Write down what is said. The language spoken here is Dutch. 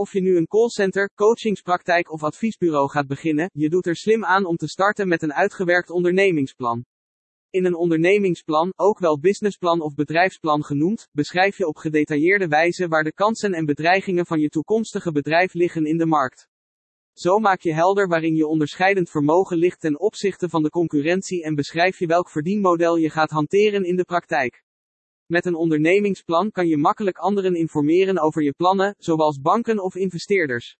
Of je nu een callcenter, coachingspraktijk of adviesbureau gaat beginnen, je doet er slim aan om te starten met een uitgewerkt ondernemingsplan. In een ondernemingsplan, ook wel businessplan of bedrijfsplan genoemd, beschrijf je op gedetailleerde wijze waar de kansen en bedreigingen van je toekomstige bedrijf liggen in de markt. Zo maak je helder waarin je onderscheidend vermogen ligt ten opzichte van de concurrentie en beschrijf je welk verdienmodel je gaat hanteren in de praktijk. Met een ondernemingsplan kan je makkelijk anderen informeren over je plannen, zoals banken of investeerders.